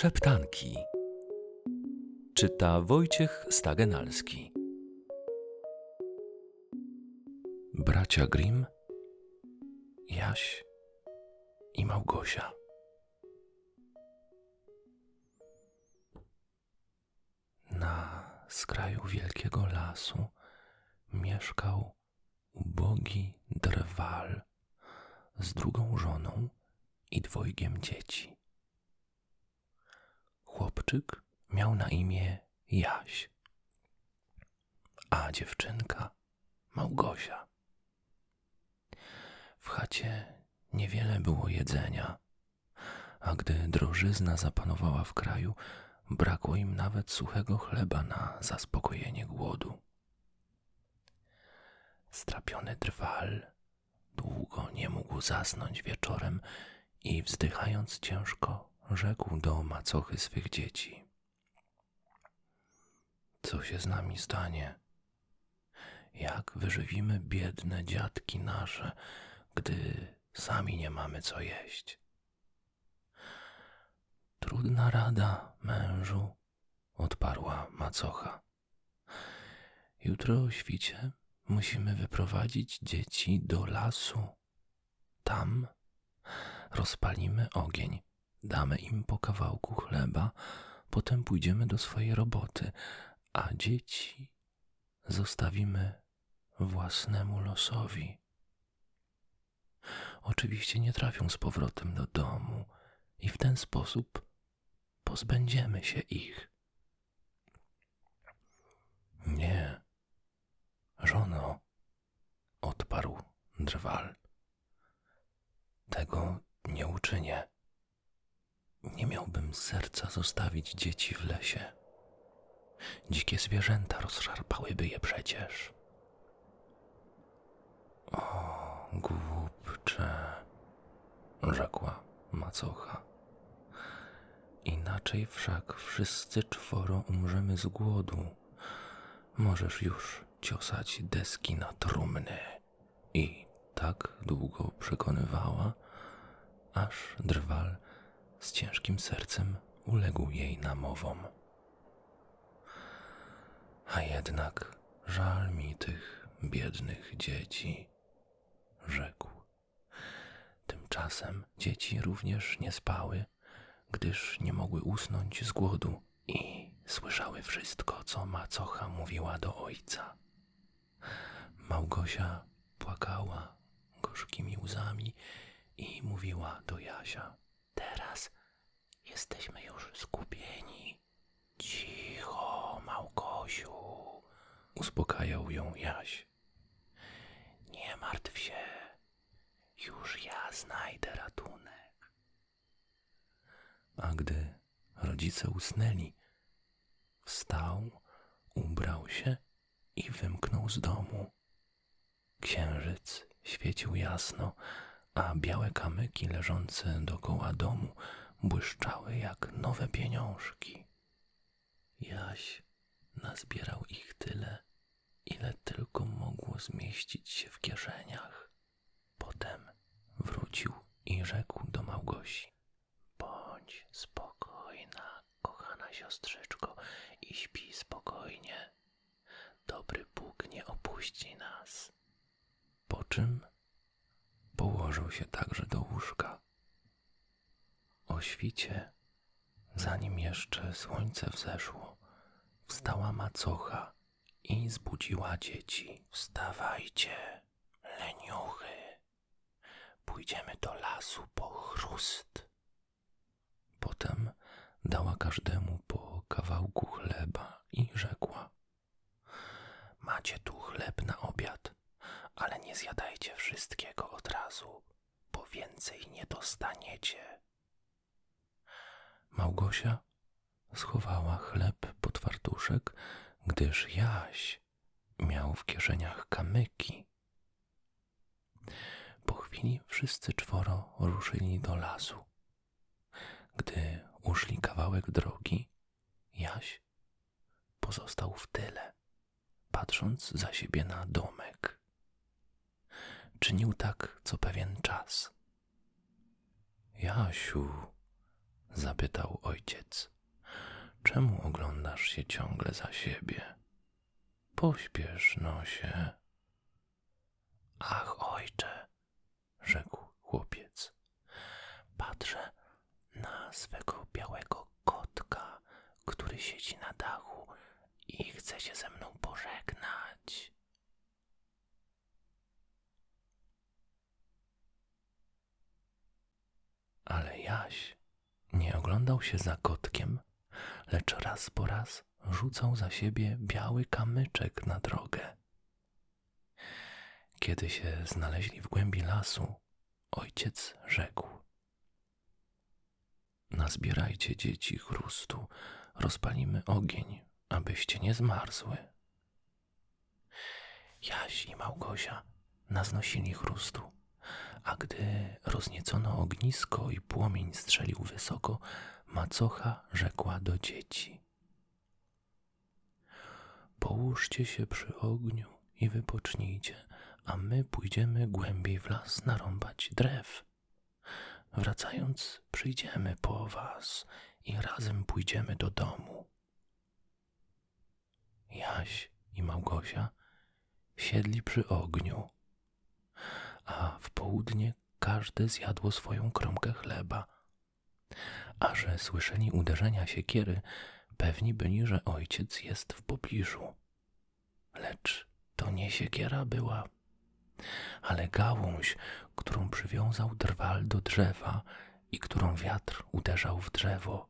Szeptanki. Czyta Wojciech Stagenalski. Bracia Grimm, Jaś i Małgosia. Na skraju wielkiego lasu mieszkał ubogi drwal z drugą żoną i dwojgiem dzieci. Chłopczyk miał na imię Jaś, a dziewczynka Małgosia. W chacie niewiele było jedzenia, a gdy drożyzna zapanowała w kraju, brakło im nawet suchego chleba na zaspokojenie głodu. Strapiony drwal długo nie mógł zasnąć wieczorem i wzdychając ciężko rzekł do macochy swych dzieci. Co się z nami stanie? Jak wyżywimy biedne dziadki nasze, gdy sami nie mamy co jeść? Trudna rada, mężu, odparła macocha. Jutro o świcie musimy wyprowadzić dzieci do lasu. Tam rozpalimy ogień damy im po kawałku chleba, potem pójdziemy do swojej roboty, a dzieci zostawimy własnemu losowi. Oczywiście nie trafią z powrotem do domu i w ten sposób pozbędziemy się ich. Nie, żono, odparł drwal. Tego nie uczynię. Nie miałbym serca zostawić dzieci w lesie. Dzikie zwierzęta rozszarpałyby je przecież. O, głupcze, rzekła macocha. Inaczej wszak wszyscy czworo umrzemy z głodu. Możesz już ciosać deski na trumny. I tak długo przekonywała, aż drwal z ciężkim sercem uległ jej namowom. A jednak żal mi tych biednych dzieci, rzekł. Tymczasem dzieci również nie spały, gdyż nie mogły usnąć z głodu i słyszały wszystko, co macocha mówiła do ojca. Małgosia płakała gorzkimi łzami i mówiła do Jasia. Teraz jesteśmy już zgubieni. Cicho, Małgosiu, uspokajał ją Jaś. Nie martw się, już ja znajdę ratunek. A gdy rodzice usnęli, wstał, ubrał się i wymknął z domu. Księżyc świecił jasno, a białe kamyki leżące dokoła domu błyszczały jak nowe pieniążki. Jaś nazbierał ich tyle, ile tylko mogło zmieścić się w kieszeniach. Potem wrócił i rzekł do Małgosi: Bądź spokojna, kochana siostrzyczko, i śpi spokojnie. Dobry Bóg nie opuści nas. Po czym położył się także do łóżka. O świcie, zanim jeszcze słońce wzeszło, wstała macocha i zbudziła dzieci. Wstawajcie, leniuchy, pójdziemy do lasu po chrust. Potem dała każdemu po kawałku chleba i rzekła: Macie tu chleb na obiad ale nie zjadajcie wszystkiego od razu, bo więcej nie dostaniecie. Małgosia schowała chleb pod fartuszek, gdyż Jaś miał w kieszeniach kamyki. Po chwili wszyscy czworo ruszyli do lasu. Gdy uszli kawałek drogi, Jaś pozostał w tyle, patrząc za siebie na domek czynił tak co pewien czas. Jasiu, Zapytał ojciec. Czemu oglądasz się ciągle za siebie? Pośpiesz, nosie. Ach, ojcze, rzekł chłopiec. Patrzę na swego białego kotka, który siedzi na dachu i chce się ze mną pożegnać. Ale Jaś nie oglądał się za kotkiem, lecz raz po raz rzucał za siebie biały kamyczek na drogę. Kiedy się znaleźli w głębi lasu, ojciec rzekł: Nazbierajcie dzieci chrustu, rozpalimy ogień, abyście nie zmarzły. Jaś i Małgosia naznosili chrustu, a gdy rozniecono ognisko i płomień strzelił wysoko, macocha rzekła do dzieci: Połóżcie się przy ogniu i wypocznijcie, a my pójdziemy głębiej w las narąbać drew. Wracając, przyjdziemy po was i razem pójdziemy do domu. Jaś i Małgosia siedli przy ogniu, a w południe każde zjadło swoją kromkę chleba. A że słyszeli uderzenia siekiery, pewni byli, że ojciec jest w pobliżu. Lecz to nie siekiera była, ale gałąź, którą przywiązał drwal do drzewa i którą wiatr uderzał w drzewo.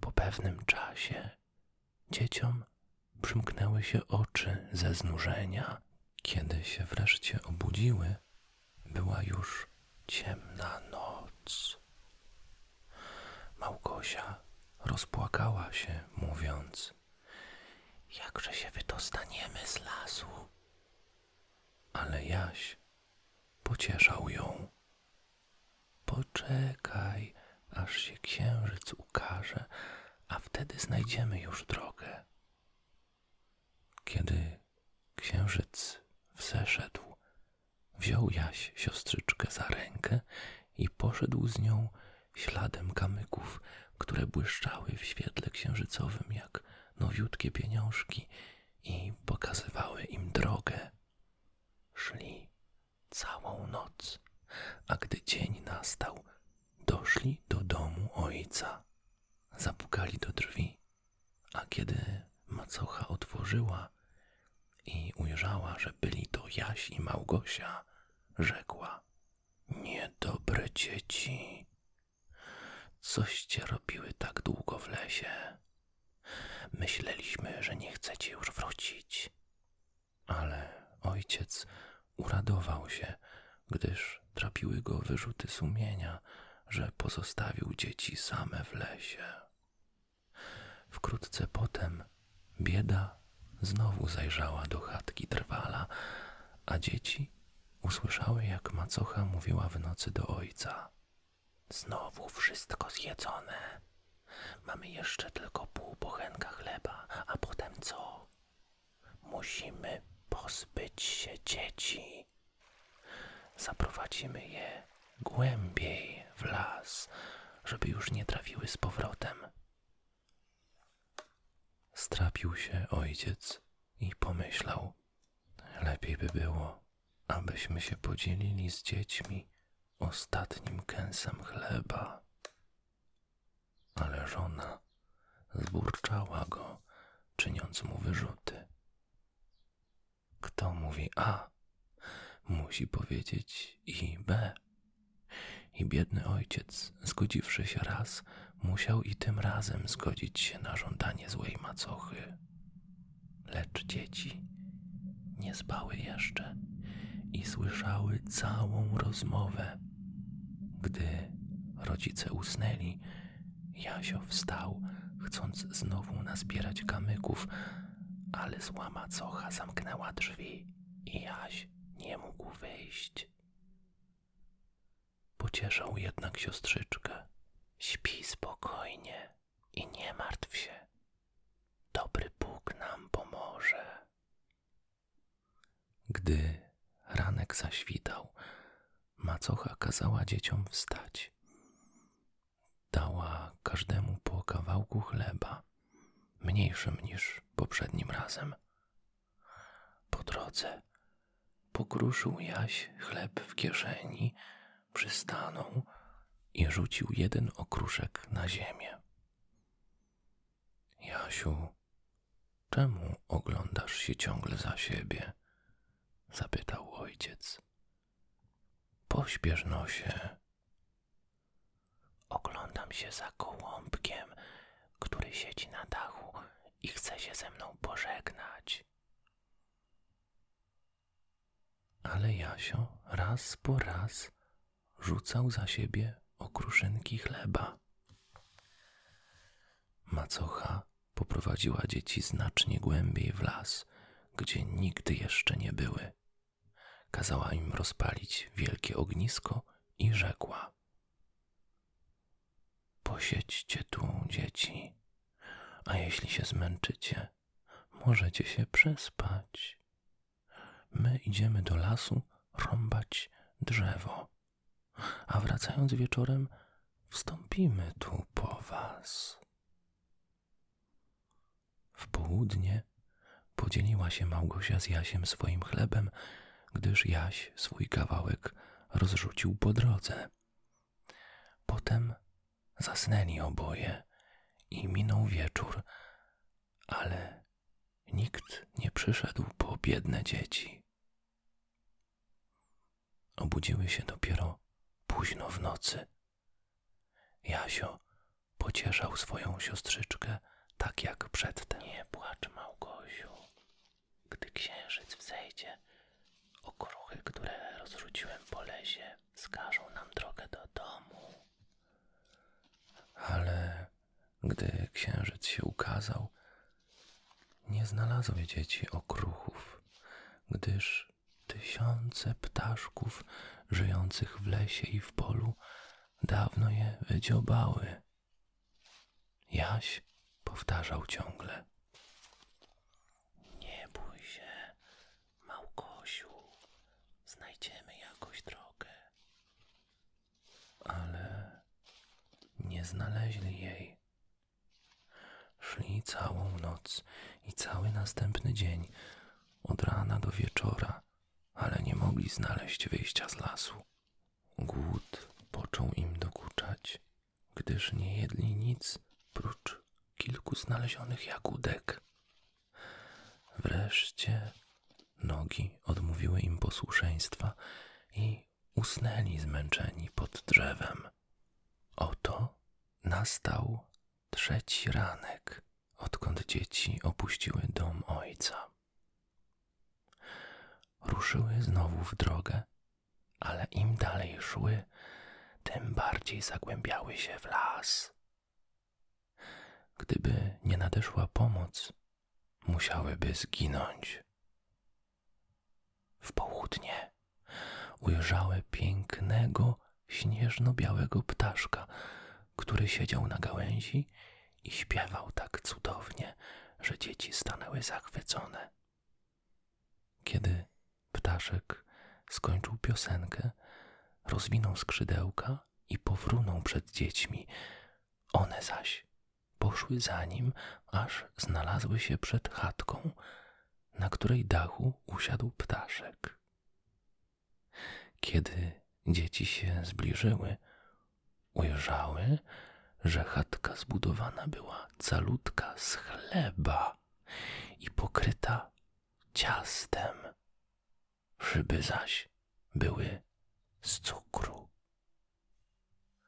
Po pewnym czasie dzieciom przymknęły się oczy ze znużenia. Kiedy się wreszcie obudziły, była już ciemna noc. Małgosia rozpłakała się, mówiąc: Jakże się wydostaniemy z lasu? Ale Jaś pocieszał ją. Poczekaj, aż się księżyc ukaże, a wtedy znajdziemy już drogę. Kiedy księżyc wzeszedł, wziął Jaś siostrzyczkę za rękę i poszedł z nią śladem kamyków, które błyszczały w świetle księżycowym jak nowiutkie pieniążki i pokazywały im drogę. Szli całą noc, a gdy dzień nastał, doszli do domu ojca. Zapukali do drzwi, a kiedy macocha otworzyła i ujrzała, że byli to Jaś i Małgosia, rzekła: Niedobre dzieci, coście robiły tak długo w lesie? Myśleliśmy, że nie chcecie już wrócić. Ale ojciec uradował się, gdyż trapiły go wyrzuty sumienia, że pozostawił dzieci same w lesie. Wkrótce potem bieda znowu zajrzała do chatki trwala, a dzieci usłyszały, jak macocha mówiła w nocy do ojca. Znowu wszystko zjedzone. Mamy jeszcze tylko pół bochenka chleba, a potem co? Musimy pozbyć się dzieci. Zaprowadzimy je głębiej w las, żeby już nie trafiły z powrotem. Strapił się ojciec i pomyślał: Lepiej by było, abyśmy się podzielili z dziećmi ostatnim kęsem chleba. Ale żona zburczała go, czyniąc mu wyrzuty. Kto mówi A, musi powiedzieć i B. I biedny ojciec, zgodziwszy się raz, musiał i tym razem zgodzić się na żądanie złej macochy. Lecz dzieci nie spały jeszcze i słyszały całą rozmowę. Gdy rodzice usnęli, Jasio wstał, chcąc znowu nazbierać kamyków, ale zła macocha zamknęła drzwi i Jaś nie mógł wyjść. Pocieszał jednak siostrzyczkę. Śpi spokojnie i nie martw się. Dobry Bóg nam pomoże. Gdy ranek zaświtał, macocha kazała dzieciom wstać. dała każdemu po kawałku chleba, mniejszym niż poprzednim razem. Po drodze pokruszył Jaś chleb w kieszeni, przystanął i rzucił jeden okruszek na ziemię. Jasiu, czemu oglądasz się ciągle za siebie? zapytał ojciec. Pośpiesz nosie. Oglądam się za gołąbkiem, który siedzi na dachu i chce się ze mną pożegnać. Ale Jasio raz po raz rzucał za siebie okruszynki chleba. Macocha poprowadziła dzieci znacznie głębiej w las, gdzie nigdy jeszcze nie były. Kazała im rozpalić wielkie ognisko i rzekła: Posiedźcie tu, dzieci, a jeśli się zmęczycie, możecie się przespać. My idziemy do lasu rąbać drzewo, a wracając wieczorem, wstąpimy tu po was. W południe podzieliła się Małgosia z Jasiem swoim chlebem, gdyż Jaś swój kawałek rozrzucił po drodze. Potem zasnęli oboje i minął wieczór, ale nikt nie przyszedł po biedne dzieci. Obudziły się dopiero późno w nocy. Jasio pocieszał swoją siostrzyczkę tak jak przedtem. Nie płacz, Małgosiu. Gdy księżyc wzejdzie, okruchy, które rozrzuciłem po lesie, wskażą nam drogę do domu. Ale gdy księżyc się ukazał, nie znalazły dzieci okruchów, gdyż tysiące ptaszków żyjących w lesie i w polu dawno je wydziobały. Jaś powtarzał ciągle. Nie bój się, Małgosiu, znajdziemy jakoś drogę. Ale nie znaleźli jej. Szli całą noc i cały następny dzień, od rana do wieczora, ale nie mogli znaleźć wyjścia z lasu. Głód począł im dokuczać, gdyż nie jedli nic prócz kilku znalezionych jagódek. Wreszcie nogi odmówiły im posłuszeństwa i usnęli zmęczeni pod drzewem. Oto nastał trzeci ranek, odkąd dzieci opuściły dom ojca. Ruszyły znowu w drogę, ale im dalej szły, tym bardziej zagłębiały się w las. Gdyby nie nadeszła pomoc, musiałyby zginąć. W południe ujrzały pięknego, śnieżno-białego ptaszka, który siedział na gałęzi i śpiewał tak cudownie, że dzieci stanęły zachwycone. Kiedy ptaszek skończył piosenkę, rozwinął skrzydełka i powrunął przed dziećmi. One zaś poszły za nim, aż znalazły się przed chatką, na której dachu usiadł ptaszek. Kiedy dzieci się zbliżyły, ujrzały, że chatka zbudowana była calutka z chleba i pokryta ciastem. Szyby zaś były z cukru.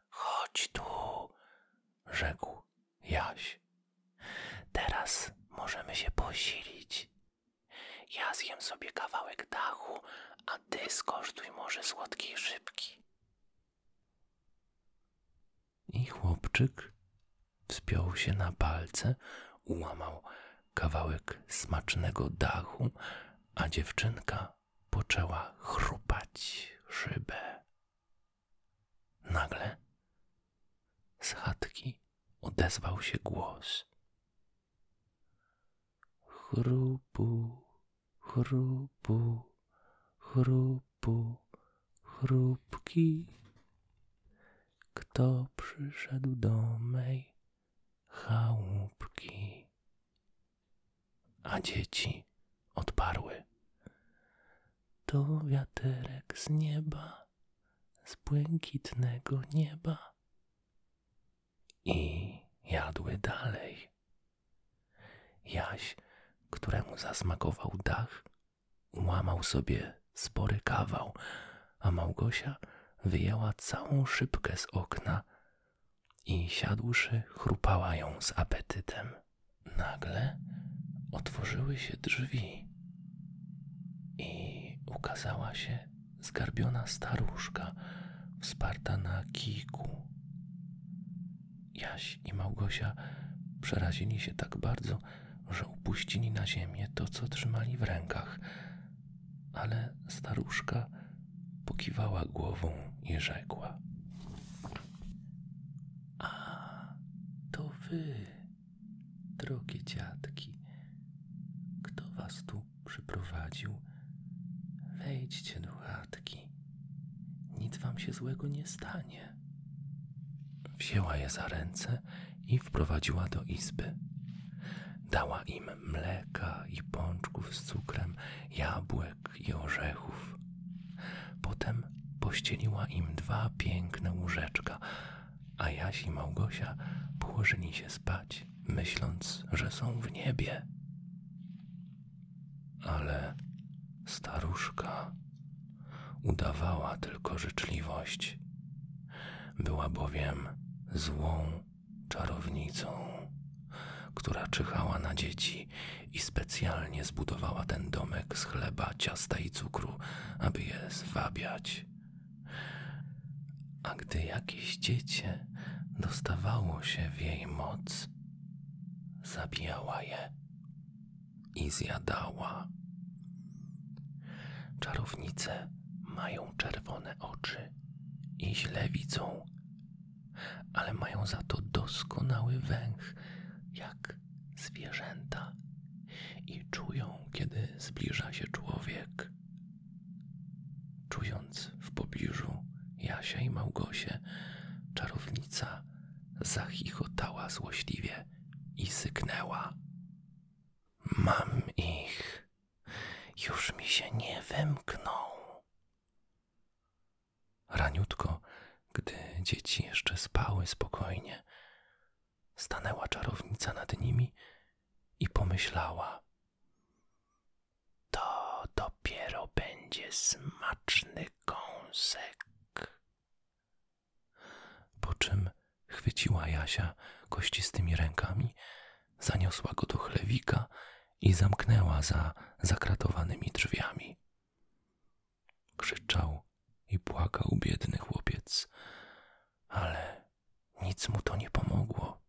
Chodź tu, rzekł Jaś. Teraz możemy się posilić. Ja zjem sobie kawałek dachu, a ty skosztuj może słodkiej szybki. I chłopczyk wspiął się na palce, ułamał kawałek smacznego dachu, a dziewczynka poczęła chrupać szybę. Nagle z chatki odezwał się głos. Chrupu, chrupu, chrupu, chrupki. kto przyszedł do mej chałupki. A dzieci odparły. To wiaterek z nieba, z błękitnego nieba. I jadły dalej. Jaś, któremu zasmakował dach, łamał sobie spory kawał, a Małgosia wyjęła całą szybkę z okna i siadłszy chrupała ją z apetytem. Nagle otworzyły się drzwi ukazała się zgarbiona staruszka wsparta na kijku. Jaś i Małgosia przerazili się tak bardzo, że upuścili na ziemię to, co trzymali w rękach, ale staruszka pokiwała głową i rzekła: A to wy, drogie dziadki, kto was tu przyprowadził? Wejdźcie do chatki, nic wam się złego nie stanie. Wzięła je za ręce i wprowadziła do izby. Dała im mleka i pączków z cukrem, jabłek i orzechów. Potem pościeliła im dwa piękne łóżeczka, a Jaś i Małgosia położyli się spać, myśląc, że są w niebie. Ale staruszka udawała tylko życzliwość. Była bowiem złą czarownicą, która czyhała na dzieci i specjalnie zbudowała ten domek z chleba, ciasta i cukru, aby je zwabiać. A gdy jakieś dziecię dostawało się w jej moc, zabijała je i zjadała. Czarownice mają czerwone oczy i źle widzą, ale mają za to doskonały węch, jak zwierzęta, i czują, kiedy zbliża się człowiek. Czując w pobliżu Jasia i Małgosię, czarownica zachichotała złośliwie i syknęła. Mam ich, już mi się nie wymkną. Raniutko, gdy dzieci jeszcze spały spokojnie, stanęła czarownica nad nimi i pomyślała: To dopiero będzie smaczny kąsek. Po czym chwyciła Jasia kościstymi rękami, zaniosła go do chlewika i zamknęła za zakratowanymi drzwiami. Krzyczał i płakał biedny chłopiec, ale nic mu to nie pomogło.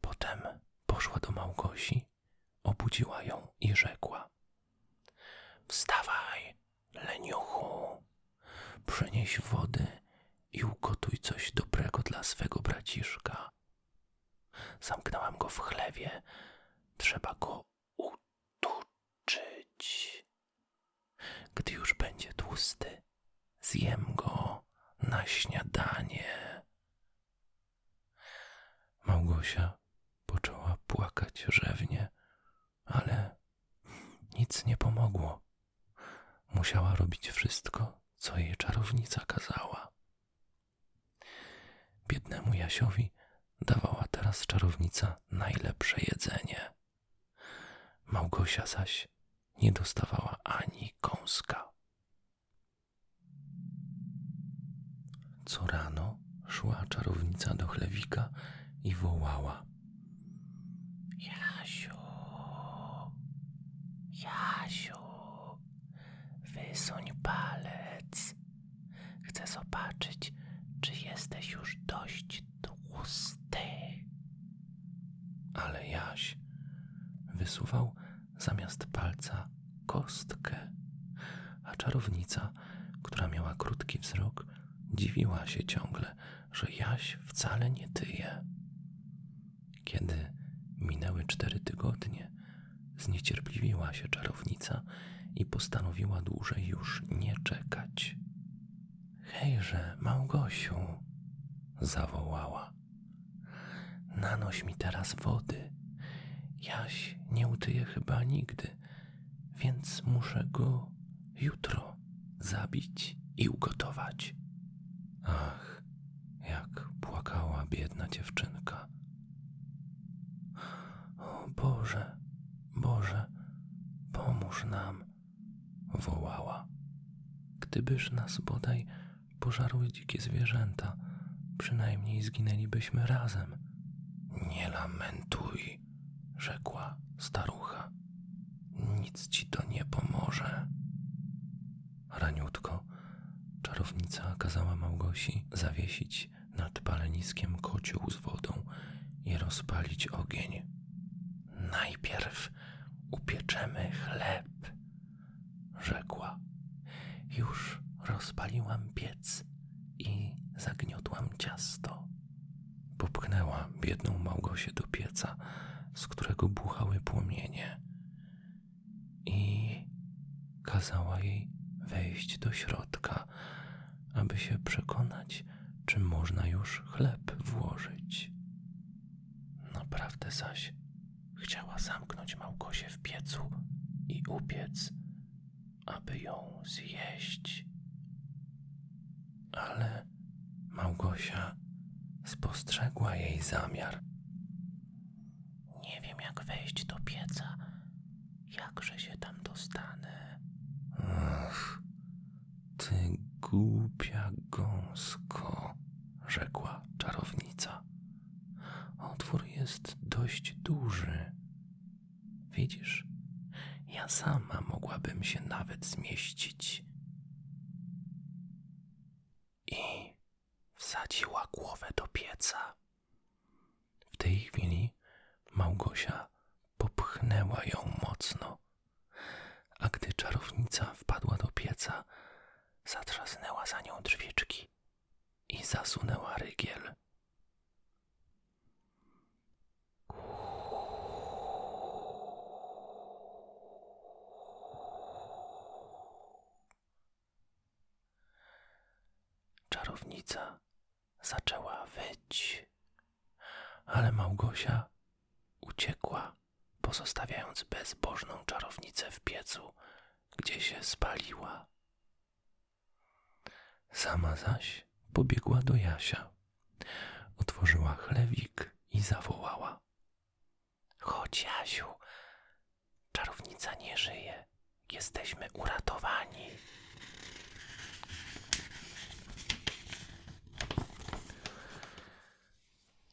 Potem poszła do Małgosi, obudziła ją i rzekła: Wstawaj, leniuchu, przynieś wody i ugotuj coś dobrego dla swego braciszka. Zamknęłam go w chlewie, trzeba go utuczyć. Gdy już będzie tłusty, zjem go na śniadanie. Małgosia poczęła płakać rzewnie, ale nic nie pomogło. Musiała robić wszystko, co jej czarownica kazała. Biednemu Jasiowi dawała teraz czarownica najlepsze jedzenie. Małgosia zaś nie dostawała ani kąska. Co rano szła czarownica do chlewika i wołała: Jasiu, Jasiu, wysuń palec. Chcę zobaczyć, czy jesteś już dość tłusty. Ale Jaś zamiast palca kostkę, a czarownica, która miała krótki wzrok, dziwiła się ciągle, że Jaś wcale nie tyje. Kiedy minęły cztery tygodnie, zniecierpliwiła się czarownica i postanowiła dłużej już nie czekać. Hejże, Małgosiu, zawołała. Nanoś mi teraz wody. Jaś nie utyje chyba nigdy, więc muszę go jutro zabić i ugotować. Ach, jak płakała biedna dziewczynka. O Boże, Boże, pomóż nam, wołała. Gdybyż nas bodaj pożarły dzikie zwierzęta, przynajmniej zginęlibyśmy razem. Nie lamentuj, rzekła starucha. Nic ci to nie pomoże. Raniutko, czarownica kazała Małgosi zawiesić nad paleniskiem kocioł z wodą i rozpalić ogień. Najpierw upieczemy chleb, rzekła. Już rozpaliłam piec i zagniotłam ciasto. Popchnęła biedną Małgosię do pieca, z którego buchały płomienie i kazała jej wejść do środka, aby się przekonać, czy można już chleb włożyć. Naprawdę zaś chciała zamknąć Małgosię w piecu i upiec, aby ją zjeść. Ale Małgosia spostrzegła jej zamiar. Wejść do pieca. Jakże się tam dostanę? Ach, ty głupia gąsko, rzekła czarownica. Otwór jest dość duży. Widzisz, ja sama mogłabym się nawet zmieścić. I wsadziła głowę do pieca. W tej chwili Małgosia popchnęła ją mocno, a gdy czarownica wpadła do pieca, zatrzasnęła za nią drzwiczki i zasunęła rygiel. Czarownica zaczęła wyć, ale Małgosia uciekła, pozostawiając bezbożną czarownicę w piecu, gdzie się spaliła. Sama zaś pobiegła do Jasia, otworzyła chlewik i zawołała: Chodź, Jasiu, czarownica nie żyje, jesteśmy uratowani.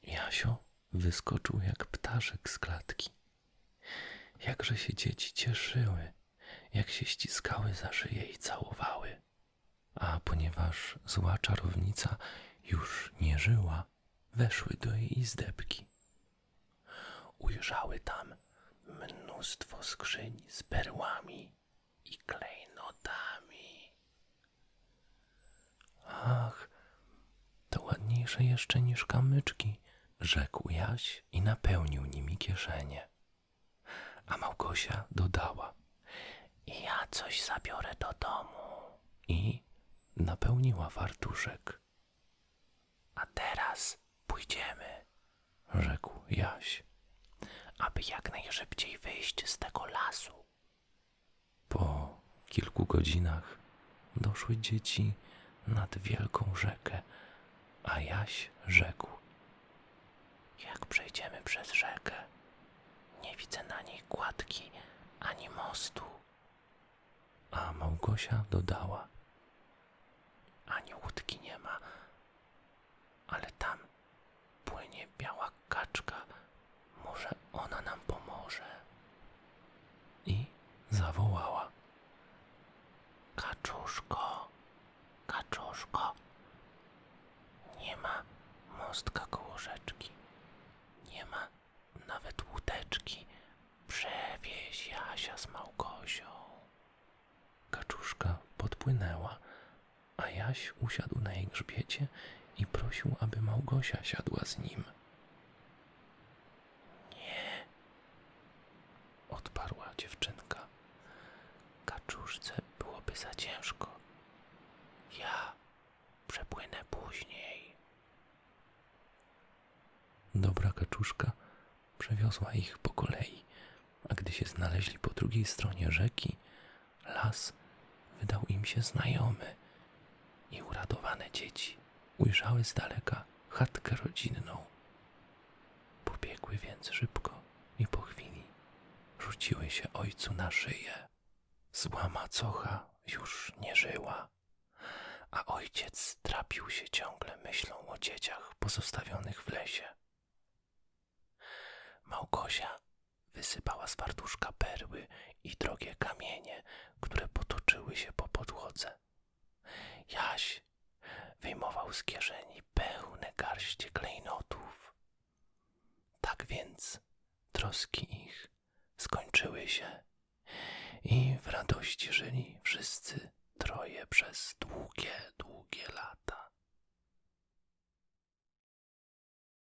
Jasio wyskoczył jak ptaszek z klatki. Jakże się dzieci cieszyły, jak się ściskały za szyję i całowały. A ponieważ zła czarownica już nie żyła, weszły do jej izdebki. Ujrzały tam mnóstwo skrzyń z perłami i klejnotami. Ach, to ładniejsze jeszcze niż kamyczki, rzekł Jaś i napełnił nimi kieszenie. A Małgosia dodała: I ja coś zabiorę do domu. I napełniła fartuszek. A teraz pójdziemy, rzekł Jaś, aby jak najszybciej wyjść z tego lasu. Po kilku godzinach doszły dzieci nad wielką rzekę, a Jaś rzekł: Jak przejdziemy przez rzekę? Nie widzę na niej kładki ani mostu. A Małgosia dodała: Ani łódki nie ma, ale tam płynie biała kaczka. Może ona nam pomoże. I zawołała: Kaczuszko, kaczuszko. Nie ma mostka koło rzeczki. Nie ma nawet łódeczki. Przewieź Jasia z Małgosią. Kaczuszka podpłynęła, a Jaś usiadł na jej grzbiecie i prosił, aby Małgosia siadła z nim. Nie, odparła dziewczynka. Kaczuszce byłoby za ciężko. Ja przepłynę później. Dobra kaczuszka przewiozła ich po kolei, a gdy się znaleźli po drugiej stronie rzeki, las wydał im się znajomy i uradowane dzieci ujrzały z daleka chatkę rodzinną. Pobiegły więc szybko i po chwili rzuciły się ojcu na szyję. Zła macocha już nie żyła, a ojciec trapił się ciągle myślą o dzieciach pozostawionych w lesie. Małgosia wysypała z fartuszka perły i drogie kamienie, które potoczyły się po podłodze. Jaś wyjmował z kieszeni pełne garście klejnotów. Tak więc troski ich skończyły się i w radości żyli wszyscy troje przez długie,